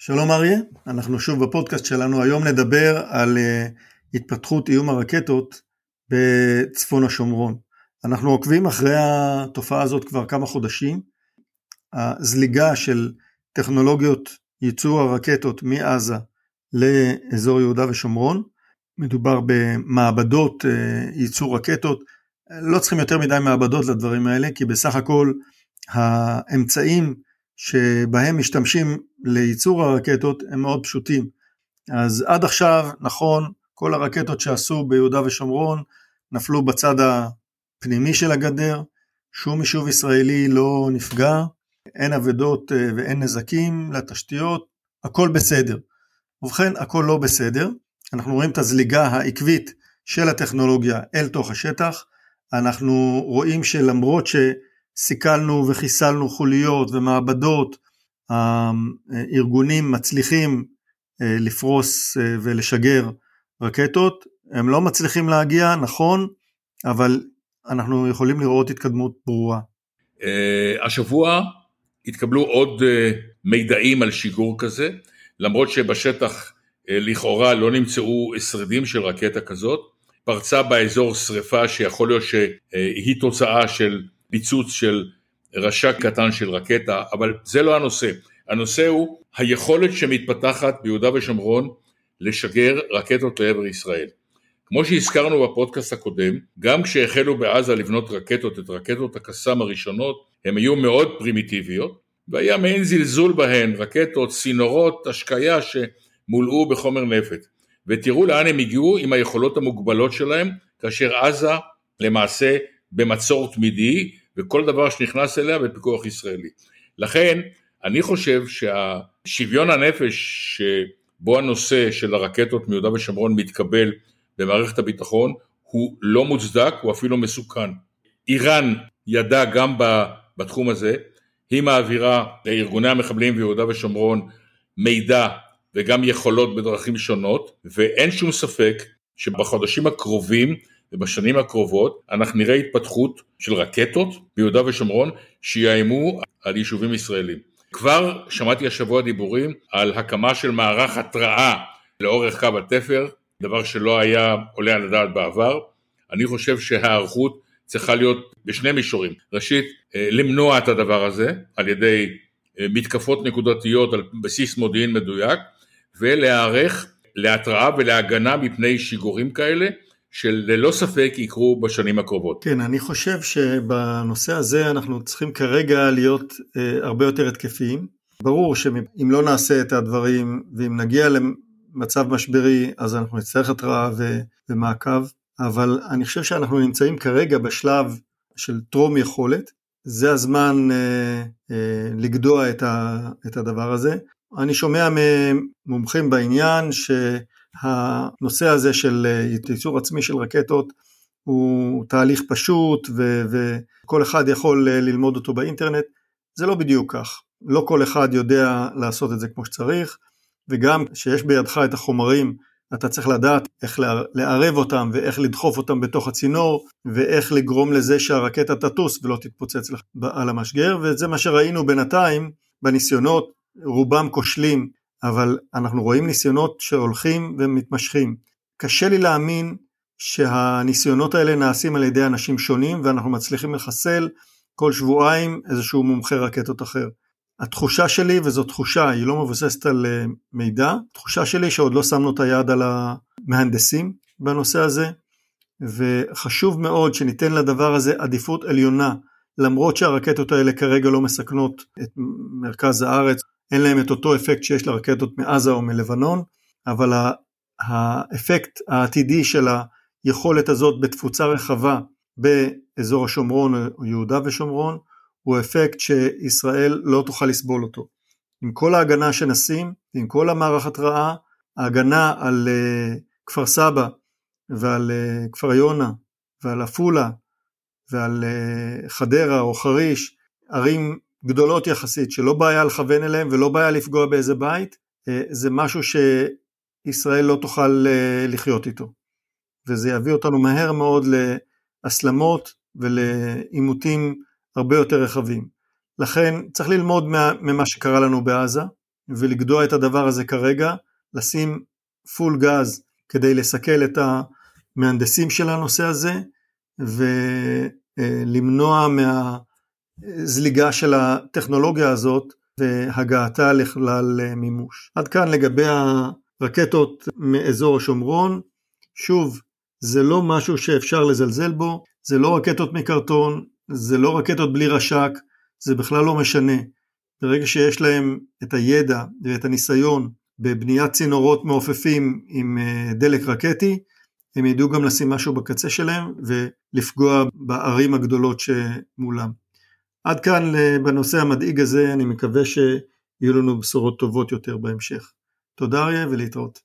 שלום אריה, אנחנו שוב בפודקאסט שלנו, היום נדבר על uh, התפתחות איום הרקטות בצפון השומרון. אנחנו עוקבים אחרי התופעה הזאת כבר כמה חודשים, הזליגה של טכנולוגיות ייצור הרקטות מעזה לאזור יהודה ושומרון, מדובר במעבדות uh, ייצור רקטות, לא צריכים יותר מדי מעבדות לדברים האלה, כי בסך הכל האמצעים שבהם משתמשים לייצור הרקטות הם מאוד פשוטים. אז עד עכשיו, נכון, כל הרקטות שעשו ביהודה ושומרון נפלו בצד הפנימי של הגדר, שום יישוב ישראלי לא נפגע, אין אבדות אה, ואין נזקים לתשתיות, הכל בסדר. ובכן, הכל לא בסדר, אנחנו רואים את הזליגה העקבית של הטכנולוגיה אל תוך השטח, אנחנו רואים שלמרות ש... סיכלנו וחיסלנו חוליות ומעבדות, הארגונים מצליחים אה, לפרוס אה, ולשגר רקטות, הם לא מצליחים להגיע, נכון, אבל אנחנו יכולים לראות התקדמות ברורה. אה, השבוע התקבלו עוד מידעים על שיגור כזה, למרות שבשטח לכאורה לא נמצאו שרידים של רקטה כזאת, פרצה באזור שריפה שיכול להיות שהיא תוצאה של פיצוץ של רשע קטן של רקטה, אבל זה לא הנושא. הנושא הוא היכולת שמתפתחת ביהודה ושומרון לשגר רקטות לעבר ישראל. כמו שהזכרנו בפודקאסט הקודם, גם כשהחלו בעזה לבנות רקטות, את רקטות הקסאם הראשונות, הן היו מאוד פרימיטיביות, והיה מעין זלזול בהן, רקטות, צינורות, השקיה שמולאו בחומר נפט. ותראו לאן הם הגיעו עם היכולות המוגבלות שלהם, כאשר עזה למעשה במצור תמידי, וכל דבר שנכנס אליה בפיקוח ישראלי. לכן, אני חושב שהשוויון הנפש שבו הנושא של הרקטות מיהודה ושומרון מתקבל במערכת הביטחון הוא לא מוצדק, הוא אפילו מסוכן. איראן ידעה גם בתחום הזה, היא מעבירה לארגוני המחבלים ביהודה ושומרון מידע וגם יכולות בדרכים שונות, ואין שום ספק שבחודשים הקרובים ובשנים הקרובות אנחנו נראה התפתחות של רקטות ביהודה ושומרון שיאיימו על יישובים ישראלים. כבר שמעתי השבוע דיבורים על הקמה של מערך התראה לאורך קו התפר, דבר שלא היה עולה על הדעת בעבר. אני חושב שההיערכות צריכה להיות בשני מישורים. ראשית, אה, למנוע את הדבר הזה על ידי אה, מתקפות נקודתיות על בסיס מודיעין מדויק, ולהיערך להתראה ולהגנה מפני שיגורים כאלה שללא ספק יקרו בשנים הקרובות. כן, אני חושב שבנושא הזה אנחנו צריכים כרגע להיות אה, הרבה יותר התקפיים. ברור שאם לא נעשה את הדברים ואם נגיע למצב משברי אז אנחנו נצטרך התראה ו- ומעקב, אבל אני חושב שאנחנו נמצאים כרגע בשלב של טרום יכולת, זה הזמן אה, אה, לגדוע את, ה- את הדבר הזה. אני שומע ממומחים בעניין ש... הנושא הזה של אה, ייצור עצמי של רקטות הוא תהליך פשוט ו- וכל אחד יכול אה, ללמוד אותו באינטרנט, זה לא בדיוק כך. לא כל אחד יודע לעשות את זה כמו שצריך, וגם כשיש בידך את החומרים, אתה צריך לדעת איך לערב אותם ואיך לדחוף אותם בתוך הצינור, ואיך לגרום לזה שהרקטה תטוס ולא תתפוצץ על המשגר, וזה מה שראינו בינתיים בניסיונות, רובם כושלים אבל אנחנו רואים ניסיונות שהולכים ומתמשכים. קשה לי להאמין שהניסיונות האלה נעשים על ידי אנשים שונים ואנחנו מצליחים לחסל כל שבועיים איזשהו מומחה רקטות אחר. התחושה שלי, וזו תחושה, היא לא מבוססת על אה, מידע, תחושה שלי שעוד לא שמנו את היד על המהנדסים בנושא הזה, וחשוב מאוד שניתן לדבר הזה עדיפות עליונה, למרות שהרקטות האלה כרגע לא מסכנות את מרכז הארץ אין להם את אותו אפקט שיש לרקטות מעזה או מלבנון, אבל האפקט העתידי של היכולת הזאת בתפוצה רחבה באזור השומרון או יהודה ושומרון, הוא אפקט שישראל לא תוכל לסבול אותו. עם כל ההגנה שנשים, עם כל המערך התראה, ההגנה על uh, כפר סבא ועל uh, כפר יונה ועל עפולה ועל uh, חדרה או חריש, ערים גדולות יחסית, שלא בעיה לכוון אליהם ולא בעיה לפגוע באיזה בית, אה, זה משהו שישראל לא תוכל אה, לחיות איתו. וזה יביא אותנו מהר מאוד להסלמות ולעימותים הרבה יותר רחבים. לכן צריך ללמוד ממה שקרה לנו בעזה, ולגדוע את הדבר הזה כרגע, לשים פול גז כדי לסכל את המהנדסים של הנושא הזה ולמנוע מהזליגה של הטכנולוגיה הזאת והגעתה לכלל מימוש. עד כאן לגבי הרקטות מאזור השומרון. שוב, זה לא משהו שאפשר לזלזל בו, זה לא רקטות מקרטון, זה לא רקטות בלי רש"ק, זה בכלל לא משנה. ברגע שיש להם את הידע ואת הניסיון בבניית צינורות מעופפים עם אה, דלק רקטי, הם ידעו גם לשים משהו בקצה שלהם ולפגוע בערים הגדולות שמולם. עד כאן בנושא המדאיג הזה, אני מקווה שיהיו לנו בשורות טובות יותר בהמשך. תודה אריה ולהתראות.